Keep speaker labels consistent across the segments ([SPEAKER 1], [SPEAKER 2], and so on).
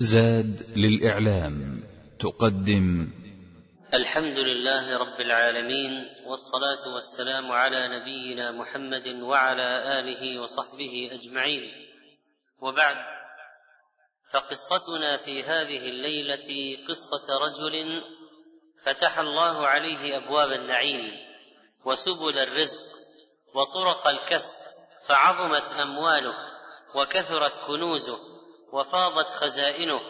[SPEAKER 1] زاد للإعلام تقدم.
[SPEAKER 2] الحمد لله رب العالمين والصلاة والسلام على نبينا محمد وعلى آله وصحبه أجمعين. وبعد فقصتنا في هذه الليلة قصة رجل فتح الله عليه أبواب النعيم وسبل الرزق وطرق الكسب فعظمت أمواله وكثرت كنوزه وفاضت خزائنه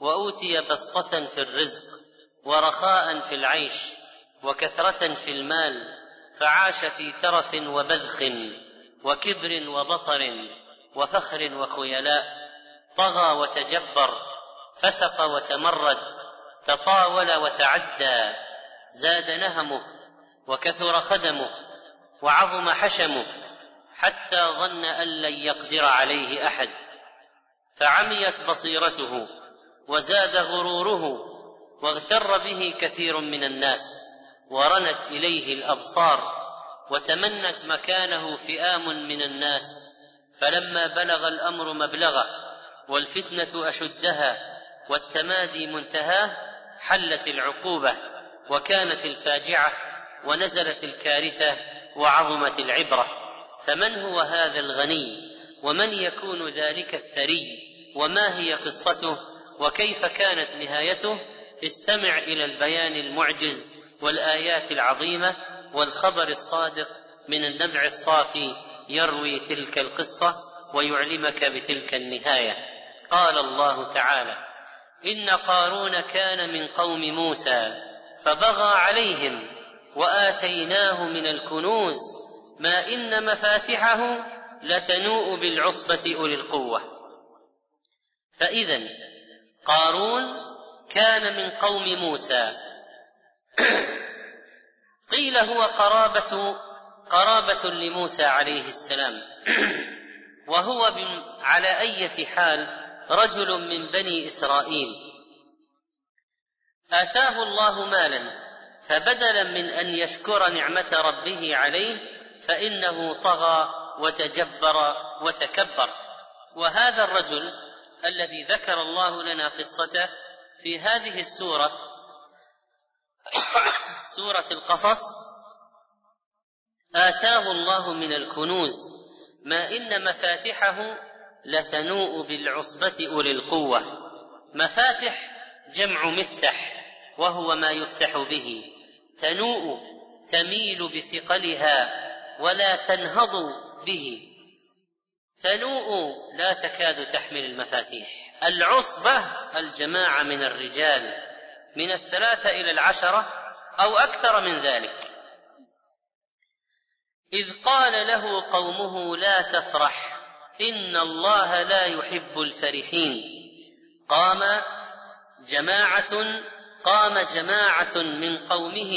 [SPEAKER 2] وأوتي بسطة في الرزق ورخاء في العيش وكثرة في المال فعاش في ترف وبذخ وكبر وبطر وفخر وخيلاء طغى وتجبر فسق وتمرد تطاول وتعدى زاد نهمه وكثر خدمه وعظم حشمه حتى ظن أن لن يقدر عليه أحد. فعميت بصيرته وزاد غروره واغتر به كثير من الناس ورنت إليه الأبصار وتمنت مكانه فئام من الناس فلما بلغ الأمر مبلغه والفتنة أشدها والتمادي منتهاه حلت العقوبة وكانت الفاجعة ونزلت الكارثة وعظمت العبرة فمن هو هذا الغني ومن يكون ذلك الثري وما هي قصته وكيف كانت نهايته استمع إلى البيان المعجز والآيات العظيمة والخبر الصادق من النبع الصافي يروي تلك القصة ويعلمك بتلك النهاية. قال الله تعالى إن قارون كان من قوم موسى فبغى عليهم وآتيناه من الكنوز ما إن مفاتحه لتنوء بالعصبة أولي القوة. فإذا قارون كان من قوم موسى. قيل هو قرابة قرابة لموسى عليه السلام. وهو على أية حال رجل من بني إسرائيل. آتاه الله مالا فبدلا من أن يشكر نعمة ربه عليه فإنه طغى وتجبر وتكبر. وهذا الرجل الذي ذكر الله لنا قصته في هذه السورة سورة القصص آتاه الله من الكنوز ما إن مفاتحه لتنوء بالعصبة أولي القوة. مفاتح جمع مفتح وهو ما يفتح به. تنوء تميل بثقلها ولا تنهض به. تنوء لا تكاد تحمل المفاتيح. العصبة الجماعة من الرجال من الثلاثة إلى العشرة أو أكثر من ذلك. إذ قال له قومه لا تفرح إن الله لا يحب الفرحين. قام جماعة قام جماعة من قومه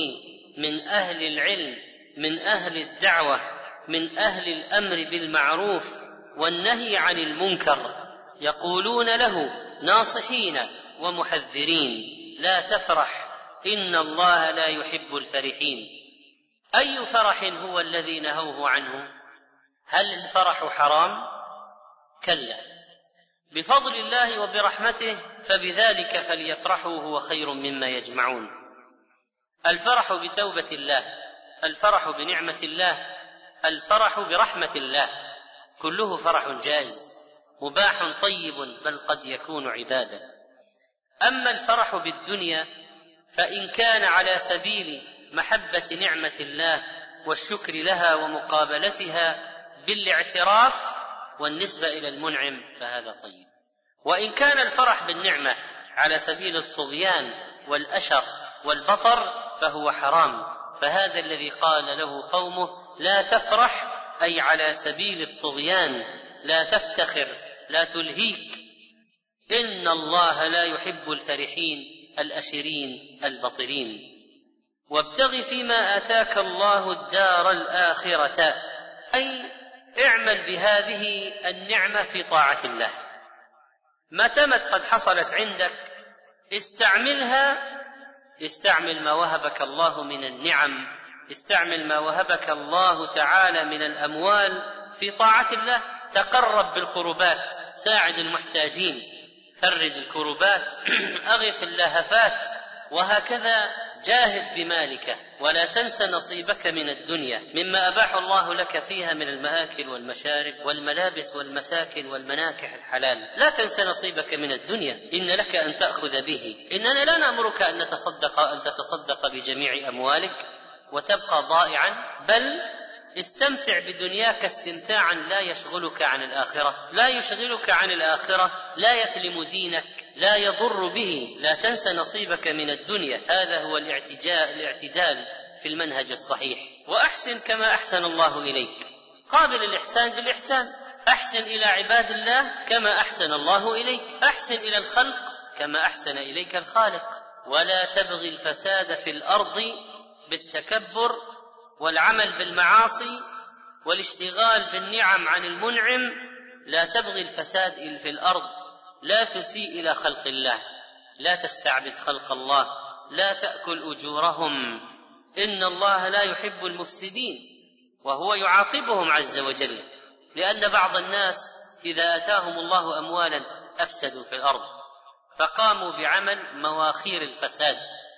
[SPEAKER 2] من أهل العلم من أهل الدعوة من أهل الأمر بالمعروف والنهي عن المنكر يقولون له ناصحين ومحذرين لا تفرح إن الله لا يحب الفرحين. أي فرح هو الذي نهوه عنه؟ هل الفرح حرام؟ كلا. بفضل الله وبرحمته فبذلك فليفرحوا هو خير مما يجمعون. الفرح بتوبة الله الفرح بنعمة الله الفرح برحمة الله. كله فرح جائز مباح طيب بل قد يكون عباده أما الفرح بالدنيا فإن كان على سبيل محبة نعمة الله والشكر لها ومقابلتها بالاعتراف والنسبة إلى المنعم فهذا طيب. وإن كان الفرح بالنعمة على سبيل الطغيان والاشر والبطر فهو حرام. فهذا الذي قال له قومه لا تفرح أي على سبيل الطغيان لا تفتخر لا تلهيك. إن الله لا يحب الفرحين الأشرين البطرين وابتغ فيما آتاك الله الدار الآخرة. أي اعمل بهذه النعمة في طاعة الله. ما تمت قد حصلت عندك استعملها استعمل ما وهبك الله من النعم. استعمل ما وهبك الله تعالى من الأموال في طاعة الله تقرب بالقربات ساعد المحتاجين فرج الكربات أغث اللهفات وهكذا جاهد بمالك. ولا تنس نصيبك من الدنيا مما أباح الله لك فيها من المآكل والمشارب والملابس والمساكن والمناكح الحلال. لا تنس نصيبك من الدنيا إن لك أن تأخذ به. إننا لا نأمرك أن نتصدق أن تتصدق بجميع أموالك. وتبقى ضائعا بل استمتع بدنياك استمتاعا لا يشغلك عن الآخرة. لا يشغلك عن الآخرة لا يثلم دينك لا يضر به. لا تنس نصيبك من الدنيا. هذا هو الاعتدال في المنهج الصحيح. وأحسن كما أحسن الله إليك. قابل الإحسان بالإحسان. أحسن إلى عباد الله كما أحسن الله إليك. أحسن إلى الخلق كما أحسن إليك الخالق. ولا تبغي الفساد في الأرض بالتكبر والعمل بالمعاصي والاشتغال بالنعم عن المنعم لا تبغي الفساد في الأرض لا تسيء إلى خلق الله لا تستعبد خلق الله لا تأكل أجورهم. إن الله لا يحب المفسدين وهو يعاقبهم عز وجل لأن بعض الناس إذا أتاهم الله اموالا أفسدوا في الأرض فقاموا بعمل مواخير الفساد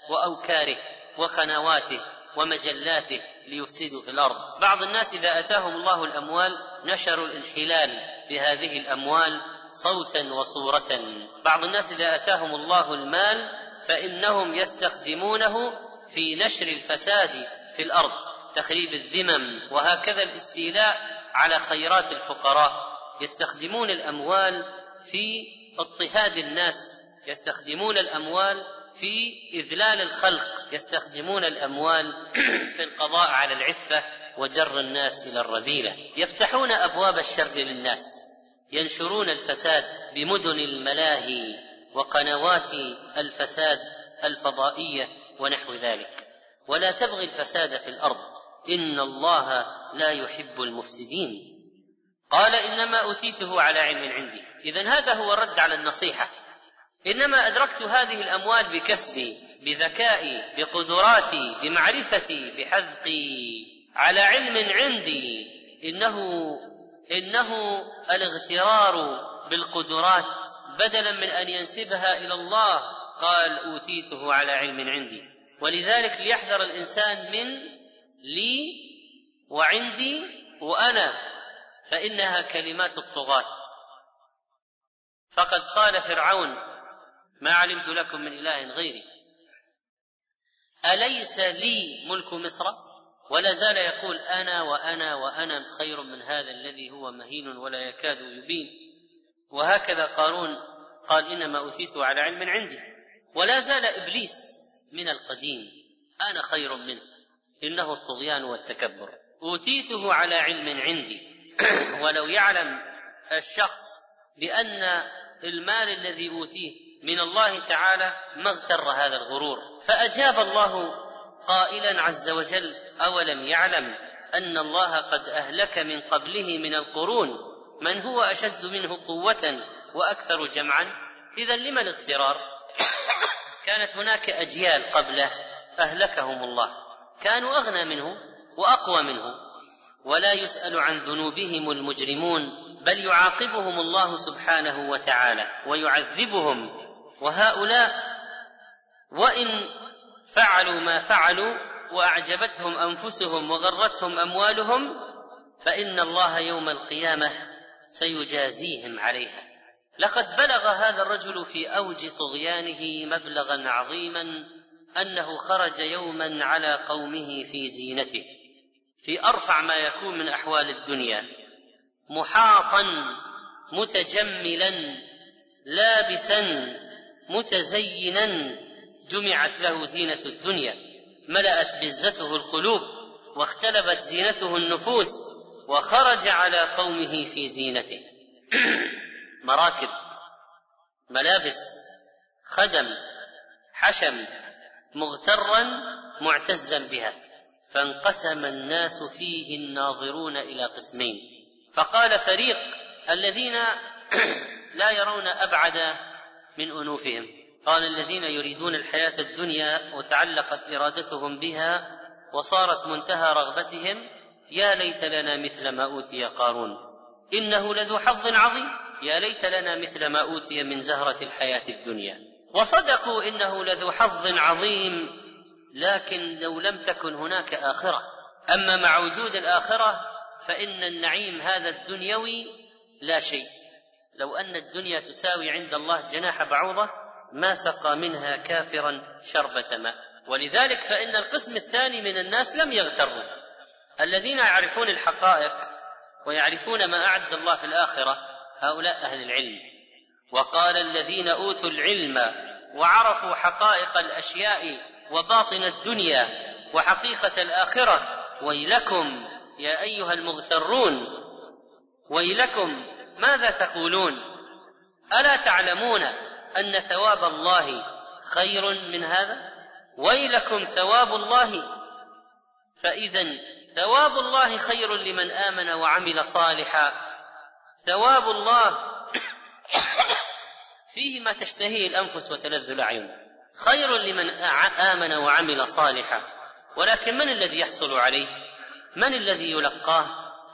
[SPEAKER 2] وأوكاره. وقنواته ومجلاته ليفسدوا في الأرض. بعض الناس إذا أتاهم الله الأموال نشروا الانحلال بهذه الأموال صوتا وصورة. بعض الناس إذا أتاهم الله المال فإنهم يستخدمونه في نشر الفساد في الأرض تخريب الذمم وهكذا الاستيلاء على خيرات الفقراء. يستخدمون الأموال في اضطهاد الناس يستخدمون الأموال في إذلال الخلق يستخدمون الأموال في القضاء على العفة وجر الناس إلى الرذيلة. يفتحون أبواب الشر للناس. ينشرون الفساد بمدن الملاهي وقنوات الفساد الفضائية ونحو ذلك. ولا تبغي الفساد في الأرض. إن الله لا يحب المفسدين. قال إنما أوتيته على علم عندي. اذا هذا هو الرد على النصيحة. إنما أدركت هذه الأموال بكسبي بذكائي بقدراتي بمعرفتي بحذقي. على علم عندي. إنه إنه الاغترار بالقدرات بدلا من أن ينسبها إلى الله. قال أوتيته على علم عندي. ولذلك ليحذر الإنسان من لي وعندي وأنا فإنها كلمات الطغاة. فقد قال فرعون ما علمت لكم من إله غيري. أليس لي ملك مصر؟ ولا زال يقول أنا وأنا وأنا خير من هذا الذي هو مهين ولا يكاد يبين. وهكذا قارون قال إنما أوتيته على علم عندي. ولا زال إبليس من القديم. أنا خير منه. إنه الطغيان والتكبر. أوتيته على علم عندي. ولو يعلم الشخص بأن المال الذي أوتيه من الله تعالى ما اغتر هذا الغرور. فأجاب الله قائلا عز وجل أولم يعلم أن الله قد أهلك من قبله من القرون؟ من هو أشد منه قوة وأكثر جمعا؟ اذا لما الاغترار كانت هناك أجيال قبله أهلكهم الله. كانوا أغنى منه وأقوى منه. ولا يسأل عن ذنوبهم المجرمون بل يعاقبهم الله سبحانه وتعالى ويعذبهم وهؤلاء وإن فعلوا ما فعلوا وأعجبتهم أنفسهم وغرتهم أموالهم فإن الله يوم القيامة سيجازيهم عليها. لقد بلغ هذا الرجل في أوج طغيانه مبلغا عظيما أنه خرج يوما على قومه في زينته في أرفع ما يكون من أحوال الدنيا محاطا متجملا لابسا متزينا جمعت له زينة الدنيا ملأت بزته القلوب واختلبت زينته النفوس وخرج على قومه في زينته. مراكب ملابس خدم حشم مغترا معتزا بها. فانقسم الناس فيه الناظرون إلى قسمين. فقال فريق الذين لا يرون أبعد من أنوفهم. قال الذين يريدون الحياة الدنيا وتعلقت إرادتهم بها وصارت منتهى رغبتهم يا ليت لنا مثل ما أوتي قارون. إنه لذو حظ عظيم. يا ليت لنا مثل ما أوتي من زهرة الحياة الدنيا. وصدقوا إنه لذو حظ عظيم لكن لو لم تكن هناك آخرة. أما مع وجود الآخرة فإن النعيم هذا الدنيوي لا شيء. لو أن الدنيا تساوي عند الله جناح بعوضة ما سقى منها كافرا شربة ماء. ولذلك فإن القسم الثاني من الناس لم يغتروا. الذين يعرفون الحقائق ويعرفون ما أعد الله في الآخرة هؤلاء أهل العلم. وقال الذين أوتوا العلم وعرفوا حقائق الأشياء وباطن الدنيا وحقيقة الآخرة ويلكم يا أيها المغترون ويلكم ماذا تقولون؟ ألا تعلمون أن ثواب الله خير من هذا؟ ويلكم ثواب الله. فاذا ثواب الله خير لمن آمن وعمل صالحا. ثواب الله فيه ما تشتهيه الأنفس وتلذ الأعين. خير لمن آمن وعمل صالحا. ولكن من الذي يحصل عليه؟ من الذي يلقاه؟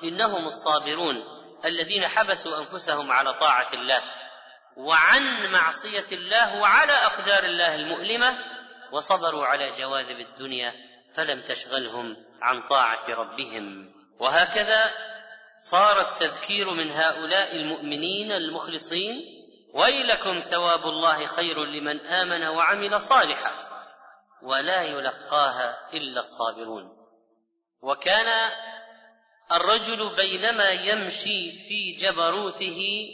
[SPEAKER 2] إنهم الصابرون. الذين حبسوا أنفسهم على طاعة الله وعن معصية الله وعلى أقدار الله المؤلمة وصبروا على جواذب الدنيا فلم تشغلهم عن طاعة ربهم. وهكذا صار التذكير من هؤلاء المؤمنين المخلصين ويلكم ثواب الله خير لمن آمن وعمل صالحا ولا يلقاها إلا الصابرون. وكان الرجل بينما يمشي في جبروته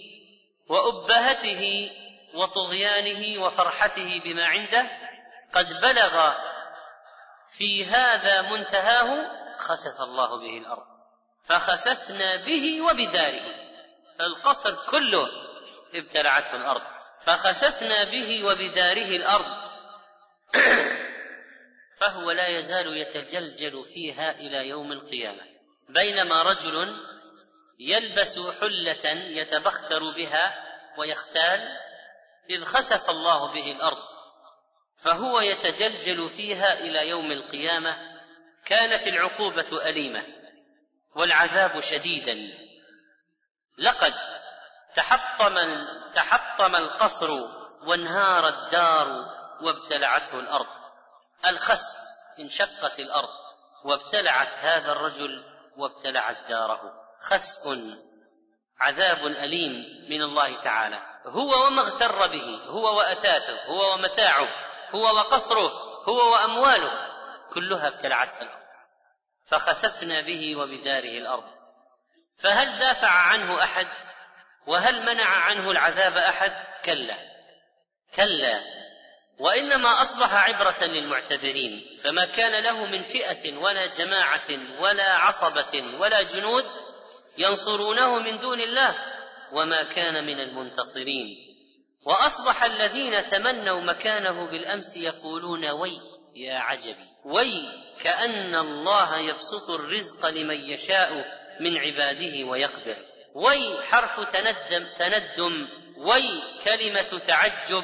[SPEAKER 2] وأبهته وطغيانه وفرحته بما عنده قد بلغ في هذا منتهاه خسف الله به الأرض. فخسفنا به وبداره. القصر كله ابتلعته الأرض. فخسفنا به وبداره الأرض. فهو لا يزال يتجلجل فيها إلى يوم القيامة. بينما رجل يلبس حلة يتبختر بها ويختال إذ خسف الله به الأرض فهو يتجلجل فيها إلى يوم القيامة كانت العقوبة أليمة والعذاب شديدا. لقد تحطم تحطم القصر وانهار الدار وابتلعته الأرض الخسف انشقت الأرض وابتلعت هذا الرجل وابتلعت داره. خسف عذاب أليم من الله تعالى. هو وما اغتر به هو وأثاثه هو ومتاعه هو وقصره هو وأمواله كلها ابتلعتها الأرض. فخسفنا به وبداره الأرض. فهل دافع عنه أحد؟ وهل منع عنه العذاب أحد؟ كلا. كلا. وإنما أصبح عبرة للمعتبرين فما كان له من فئة ولا جماعة ولا عصبة ولا جنود ينصرونه من دون الله وما كان من المنتصرين. وأصبح الذين تمنوا مكانه بالأمس يقولون وي يا عجبي وي كأن الله يبسط الرزق لمن يشاء من عباده ويقدر. وي حرف تندم تندم. وي كلمة تعجب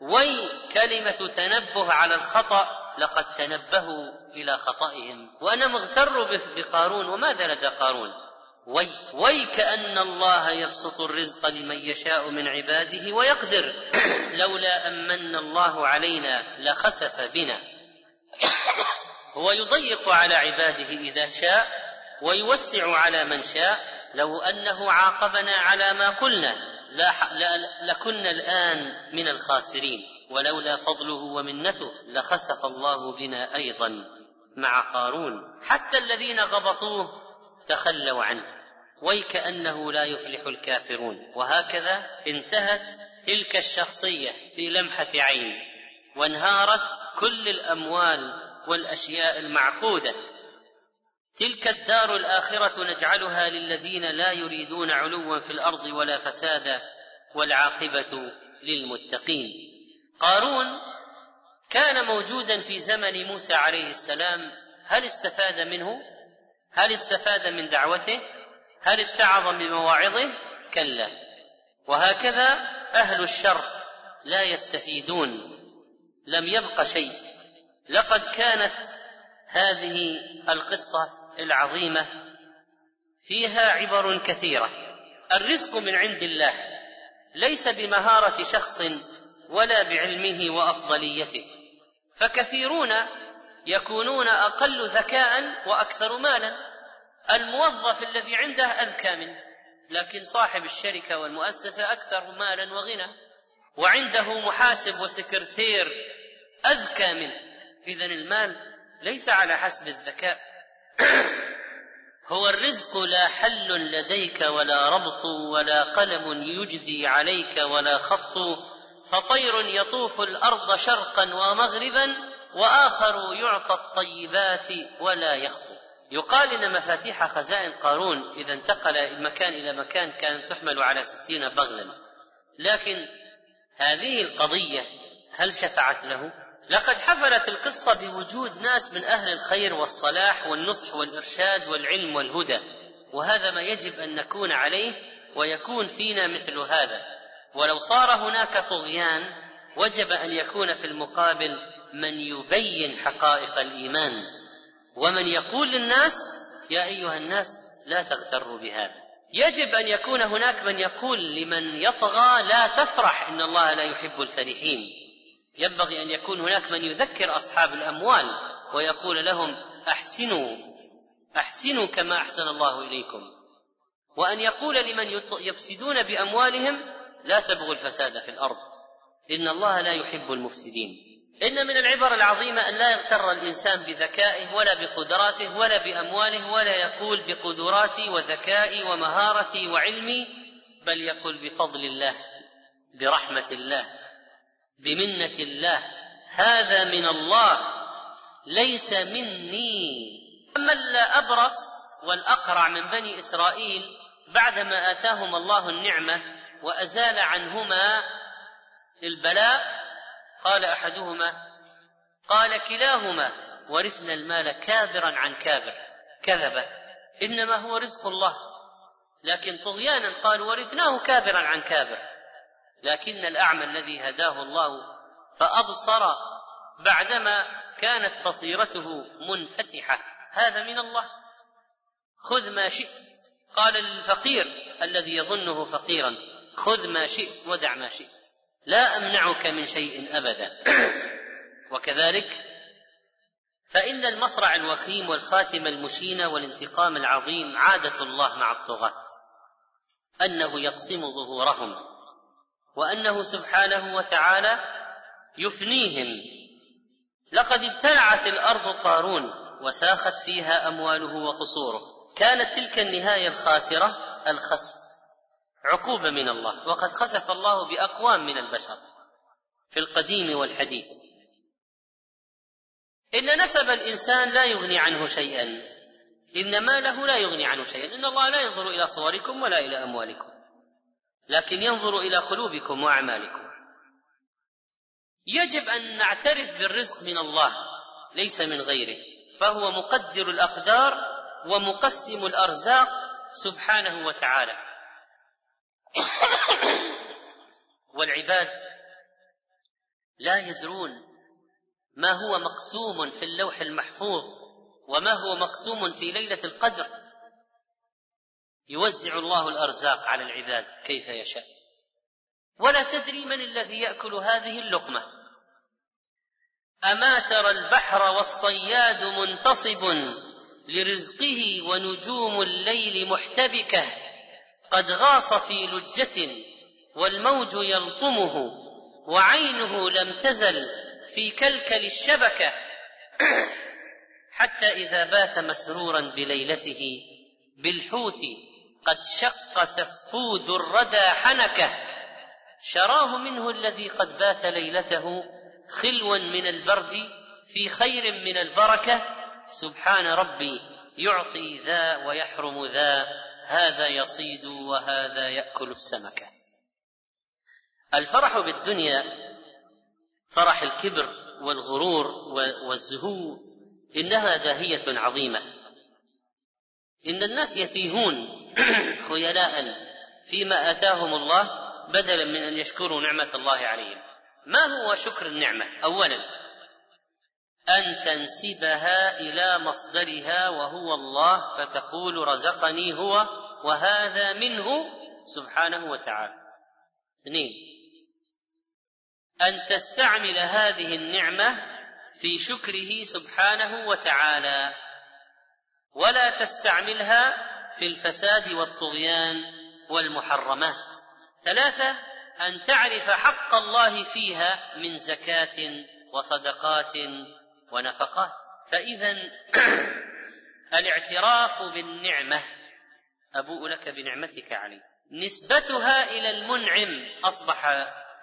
[SPEAKER 2] وي كلمه تنبه على الخطا لقد تنبهوا إلى خطئهم. وأنا مغتر بقارون وماذا لدى قارون؟ وي وي كأن الله يبسط الرزق لمن يشاء من عباده ويقدر. لولا أمن الله علينا لخسف بنا. هو يضيق على عباده إذا شاء ويوسع على من شاء. لو أنه عاقبنا على ما قلنا. لكنا الآن من الخاسرين ولولا فضله ومنته لخسف الله بنا أيضا مع قارون. حتى الذين غبطوه تخلوا عنه ويكأنه لا يفلح الكافرون. وهكذا انتهت تلك الشخصية في لمحة عين وانهارت كل الأموال والأشياء المعقودة. تلك الدار الآخرة نجعلها للذين لا يريدون علوا في الأرض ولا فسادا والعاقبة للمتقين. قارون كان موجودا في زمن موسى عليه السلام. هل استفاد منه؟ هل استفاد من دعوته؟ هل اتعظ بمواعظه؟ كلا. وهكذا أهل الشر لا يستفيدون. لم يبق شيء. لقد كانت هذه القصة العظيمة فيها عبر كثيرة. الرزق من عند الله ليس بمهارة شخص ولا بعلمه وأفضليته. فكثيرون يكونون أقل ذكاء وأكثر مالا. الموظف الذي عنده أذكى منه لكن صاحب الشركة والمؤسسة أكثر مالا وغنى وعنده محاسب وسكرتير أذكى منه. اذا المال ليس على حسب الذكاء. هو الرزق لا حل لديك ولا ربط ولا قلم يجدي عليك ولا خط فطير يطوف الأرض شرقا ومغربا وآخر يعطى الطيبات ولا يخطو. يقال إن مفاتيح خزائن قارون إذا انتقل المكان إلى مكان كانت تحمل على ستين بغلا. لكن هذه القضية هل شفعت له؟ لقد حفلت القصة بوجود ناس من أهل الخير والصلاح والنصح والإرشاد والعلم والهدى وهذا ما يجب أن نكون عليه ويكون فينا مثل هذا. ولو صار هناك طغيان وجب أن يكون في المقابل من يبين حقائق الإيمان. ومن يقول للناس يا أيها الناس لا تغتروا بهذا. يجب أن يكون هناك من يقول لمن يطغى لا تفرح إن الله لا يحب الفرحين. ينبغي أن يكون هناك من يذكر أصحاب الأموال ويقول لهم أحسنوا أحسنوا كما أحسن الله إليكم. وأن يقول لمن يفسدون بأموالهم لا تبغوا الفساد في الأرض. إن الله لا يحب المفسدين. إن من العبر العظيمة أن لا يغتر الإنسان بذكائه ولا بقدراته ولا بأمواله ولا يقول بقدراتي وذكائي ومهارتي وعلمي بل يقول بفضل الله برحمة الله. بمنة الله. هذا من الله. ليس مني. أما الأبرص والأقرع من بني إسرائيل بعدما آتاهم الله النعمة وأزال عنهما البلاء قال أحدهما قال كلاهما ورثنا المال كابرا عن كابر. كذب. إنما هو رزق الله. لكن طغيانا قالوا ورثناه كابرا عن كابر. لكن الأعمى الذي هداه الله فأبصر بعدما كانت بصيرته منفتحة. هذا من الله. خذ ما شئت قال للفقير الذي يظنه فقيرا. خذ ما شئت ودع ما شئت. لا أمنعك من شيء ابدا. وكذلك فإن المصرع الوخيم والخاتم المشين والانتقام العظيم عادة الله مع الطغاة أنه يقسم ظهورهم. وأنه سبحانه وتعالى يفنيهم. لقد ابتلعت الأرض قارون وساخت فيها أمواله وقصوره. كانت تلك النهاية الخاسرة الخسف عقوبة من الله. وقد خسف الله بأقوام من البشر في القديم والحديث. إن نسب الإنسان لا يغني عنه شيئا. إن ماله لا يغني عنه شيئا. إن الله لا ينظر إلى صوركم ولا إلى أموالكم. لكن ينظر إلى قلوبكم وأعمالكم. يجب أن نعترف بالرزق من الله ليس من غيره. فهو مقدر الأقدار ومقسم الأرزاق سبحانه وتعالى. والعباد لا يدرون ما هو مقسوم في اللوح المحفوظ وما هو مقسوم في ليلة القدر. يوزع الله الأرزاق على العباد كيف يشاء. ولا تدري من الذي يأكل هذه اللقمة. أما ترى البحر والصياد منتصب لرزقه ونجوم الليل محتبكة قد غاص في لجة والموج يلطمه وعينه لم تزل في كلكل الشبكة. حتى إذا بات مسرورا بليلته بالحوت قد شق سفود الردى حنكة شراه منه الذي قد بات ليلته خلوا من البرد في خير من البركة. سبحان ربي يعطي ذا ويحرم ذا هذا يصيد وهذا يأكل السمكة. الفرح بالدنيا فرح الكبر والغرور والزهو إنها داهية عظيمة. إن الناس يتيهون خيلاء فيما آتاهم الله بدلا من أن يشكروا نعمة الله عليهم. ما هو شكر النعمة؟ اولا أن تنسبها إلى مصدرها وهو الله فتقول رزقني هو وهذا منه سبحانه وتعالى. اثنين أن تستعمل هذه النعمة في شكره سبحانه وتعالى ولا تستعملها في الفساد والطغيان والمحرمات. ثلاثة أن تعرف حق الله فيها من زكاة وصدقات ونفقات. فإذا الاعتراف بالنعمة أبوء لك بنعمتك علي. نسبتها إلى المنعم أصبح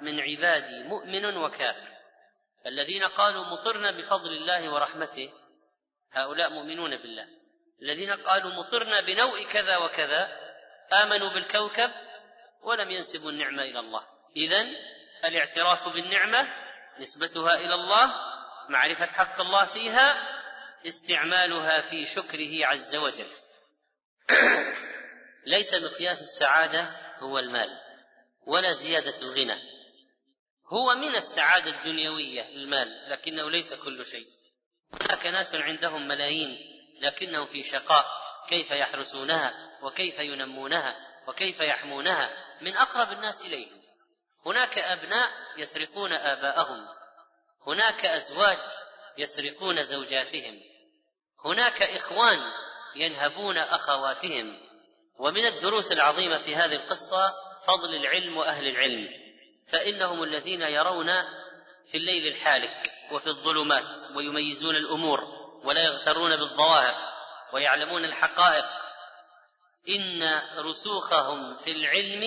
[SPEAKER 2] من عبادي مؤمن وكافر. الذين قالوا مطرنا بفضل الله ورحمته هؤلاء مؤمنون بالله. الذين قالوا مطرنا بنوء كذا وكذا آمنوا بالكوكب ولم ينسبوا النعمة إلى الله. إذا الاعتراف بالنعمة نسبتها إلى الله معرفة حق الله فيها استعمالها في شكره عز وجل. ليس مقياس السعادة هو المال ولا زيادة الغنى. هو من السعادة الدنيوية المال لكنه ليس كل شيء. هناك ناس عندهم ملايين لكنهم في شقاء كيف يحرسونها؟ وكيف ينمونها؟ وكيف يحمونها؟ من أقرب الناس إليهم. هناك أبناء يسرقون آباءهم. هناك أزواج يسرقون زوجاتهم. هناك إخوان ينهبون أخواتهم. ومن الدروس العظيمة في هذه القصة فضل العلم وأهل العلم. فإنهم الذين يرون في الليل الحالك وفي الظلمات ويميزون الأمور. ولا يغترون بالظواهر ويعلمون الحقائق. إن رسوخهم في العلم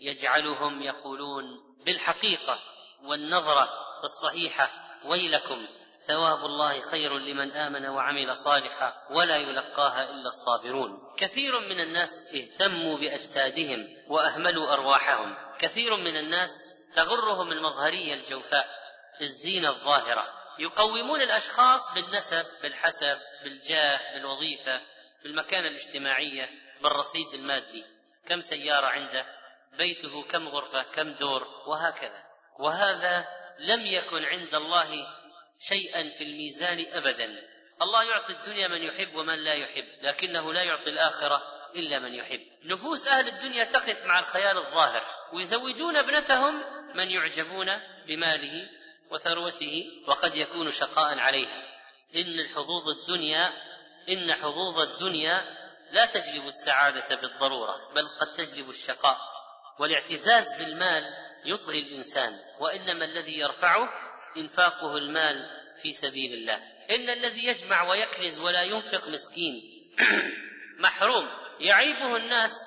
[SPEAKER 2] يجعلهم يقولون بالحقيقة والنظرة الصحيحة. ويلكم ثواب الله خير لمن آمن وعمل صالحا ولا يلقاها إلا الصابرون. كثير من الناس اهتموا بأجسادهم وأهملوا أرواحهم. كثير من الناس تغرهم المظهرية الجوفاء الزينة الظاهرة. يقومون الأشخاص بالنسب بالحسب بالجاه بالوظيفة بالمكانة الاجتماعية بالرصيد المادي. كم سيارة عنده؟ بيته كم غرفة؟ كم دور؟ وهكذا. وهذا لم يكن عند الله شيئا في الميزان ابدا. الله يعطي الدنيا من يحب ومن لا يحب لكنه لا يعطي الآخرة إلا من يحب. نفوس أهل الدنيا تقف مع الخيال الظاهر ويزوجون ابنتهم من يعجبون بماله وثروته وقد يكون شقاء عليها. إن الحظوظ الدنيا إن حظوظ الدنيا لا تجلب السعادة بالضرورة بل قد تجلب الشقاء. والاعتزاز بالمال يطغي الإنسان وإنما الذي يرفعه إنفاقه المال في سبيل الله. إن الذي يجمع ويكنز ولا ينفق مسكين محروم يعيبه الناس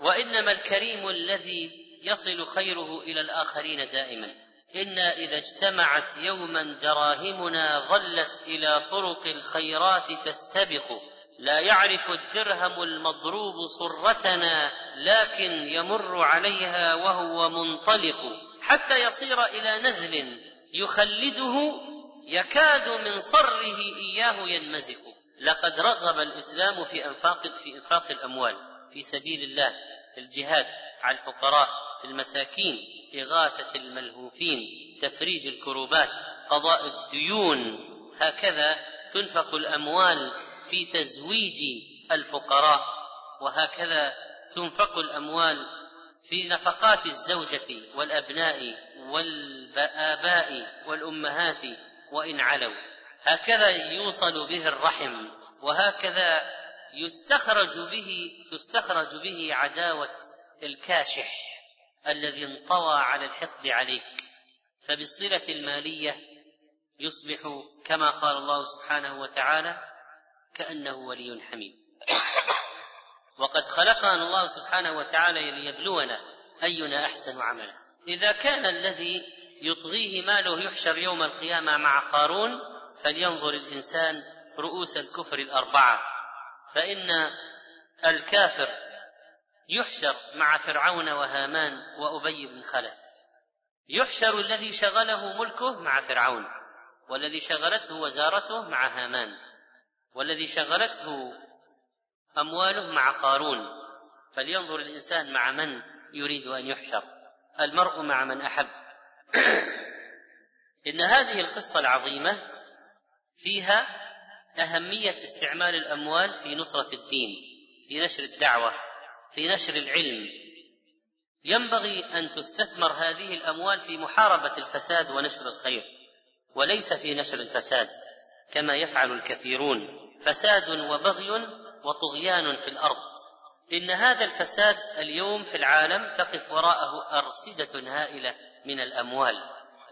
[SPEAKER 2] وإنما الكريم الذي يصل خيره إلى الآخرين دائما. أنا اذا اجتمعت يوما دراهمنا ظلت إلى طرق الخيرات تستبق. لا يعرف الدرهم المضروب صرتنا لكن يمر عليها وهو منطلق. حتى يصير إلى نذل يخلده يكاد من صره إياه ينمزق لقد رغب الإسلام في أنفاق في إنفاق الأموال في سبيل الله الجهاد على الفقراء المساكين. إغاثة الملهوفين تفريج الكروبات قضاء الديون. هكذا تنفق الأموال في تزويج الفقراء وهكذا تنفق الأموال في نفقات الزوجة والأبناء والآباء والأمهات وإن علوا. هكذا يوصل به الرحم وهكذا يستخرج به تستخرج به عداوة الكاشح. الذي انطوى على الحقد عليك. فبالصلة المالية يصبح كما قال الله سبحانه وتعالى كأنه ولي حميم. وقد خلقنا الله سبحانه وتعالى ليبلونا أينا أحسن عملا. إذا كان الذي يطغيه ماله يحشر يوم القيامة مع قارون فلينظر الإنسان رؤوس الكفر الأربعة. فإن الكافر يحشر مع فرعون وهامان وأبي بن خلف. يحشر الذي شغله ملكه مع فرعون والذي شغلته وزارته مع هامان والذي شغلته أمواله مع قارون. فلينظر الإنسان مع من يريد أن يحشر المرء مع من أحب. إن هذه القصة العظيمة فيها أهمية استعمال الأموال في نصرة الدين في نشر الدعوة. في نشر العلم. ينبغي أن تستثمر هذه الأموال في محاربة الفساد ونشر الخير وليس في نشر الفساد كما يفعل الكثيرون. فساد وبغي وطغيان في الأرض. إن هذا الفساد اليوم في العالم تقف وراءه أرصدة هائلة من الأموال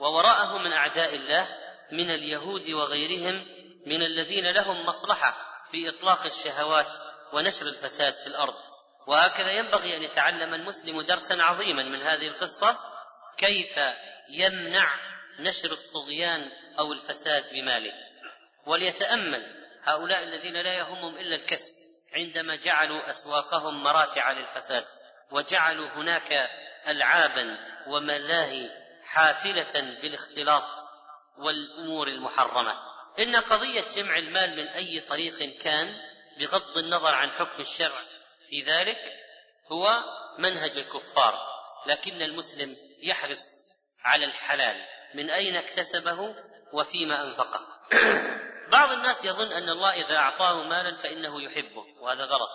[SPEAKER 2] ووراءه من أعداء الله من اليهود وغيرهم من الذين لهم مصلحة في إطلاق الشهوات ونشر الفساد في الأرض. وهكذا ينبغي أن يتعلم المسلم درسا عظيما من هذه القصة كيف يمنع نشر الطغيان أو الفساد بماله. وليتأمل هؤلاء الذين لا يهمهم إلا الكسب عندما جعلوا أسواقهم مراتع للفساد وجعلوا هناك العابا وملاهي حافلة بالاختلاط والأمور المحرمة. إن قضية جمع المال من أي طريق كان بغض النظر عن حكم الشرع في ذلك هو منهج الكفار لكن المسلم يحرص على الحلال من أين اكتسبه وفيما أنفقه. بعض الناس يظن أن الله إذا أعطاه مالا فإنه يحبه وهذا غلط.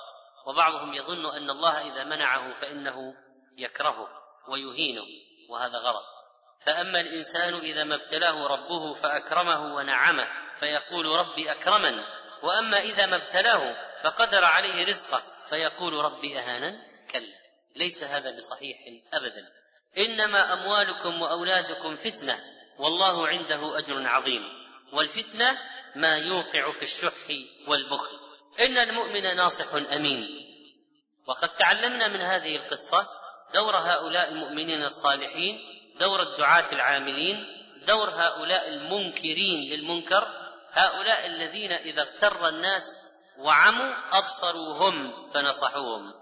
[SPEAKER 2] وبعضهم يظن أن الله إذا منعه فإنه يكرهه ويهينه وهذا غلط. فأما الإنسان إذا ما ابتلاه ربه فأكرمه ونعمه فيقول ربي أكرمن. وأما إذا ما ابتلاه فقدر عليه رزقه فيقول ربي أهانا كلا. ليس هذا بصحيح أبدا. إنما أموالكم وأولادكم فتنة. والله عنده أجر عظيم. والفتنة ما يوقع في الشح والبخل. إن المؤمن ناصح أمين. وقد تعلمنا من هذه القصة دور هؤلاء المؤمنين الصالحين دور الدعاة العاملين دور هؤلاء المنكرين للمنكر هؤلاء الذين إذا اغتر الناس وعموا ابصروا هم فنصحوهم.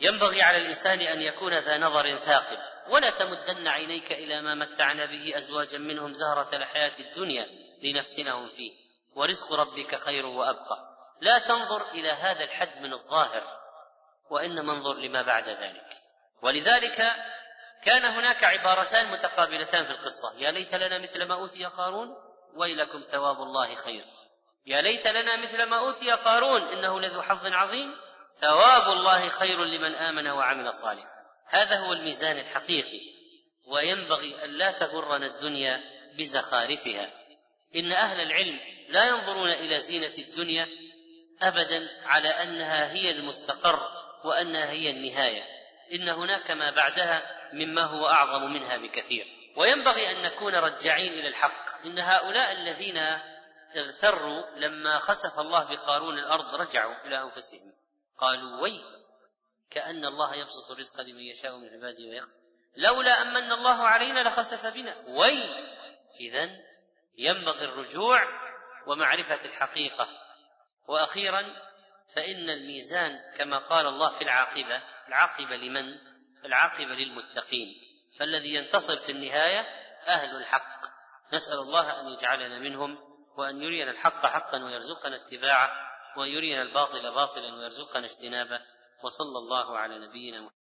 [SPEAKER 2] ينبغي على الإنسان أن يكون ذا نظر ثاقب ولا تمدن عينيك إلى ما متعنا به أزواجا منهم زهرة الحياة الدنيا لنفتنهم فيه. ورزق ربك خير وأبقى. لا تنظر إلى هذا الحد من الظاهر وإنما انظر لما بعد ذلك. ولذلك كان هناك عبارتان متقابلتان في القصة. يا ليت لنا مثل ما أوتي قارون ويلكم ثواب الله خير. يا ليت لنا مثل ما أوتي قارون إنه لذو حظ عظيم. ثواب الله خير لمن آمن وعمل صالحا. هذا هو الميزان الحقيقي. وينبغي أن لا تغرنا الدنيا بزخارفها. إن أهل العلم لا ينظرون إلى زينة الدنيا ابدا على أنها هي المستقر وأنها هي النهاية. إن هناك ما بعدها مما هو أعظم منها بكثير. وينبغي أن نكون رجعين إلى الحق. إن هؤلاء الذين اغتروا لما خسف الله بقارون الأرض رجعوا إلى أنفسهم. قالوا وي كأن الله يبسط الرزق لمن يشاء من عباده ويقدر لولا أمن الله علينا لخسف بنا. وي اذا ينبغي الرجوع ومعرفة الحقيقة. وأخيرا فإن الميزان كما قال الله في العاقبة العاقبة لمن؟ العاقبة للمتقين. فالذي ينتصر في النهاية أهل الحق. نسأل الله أن يجعلنا منهم وأن يرينا الحق حقا ويرزقنا اتباعه وأن يرينا الباطل باطلا ويرزقنا اجتنابه. وصلى الله على نبينا محمد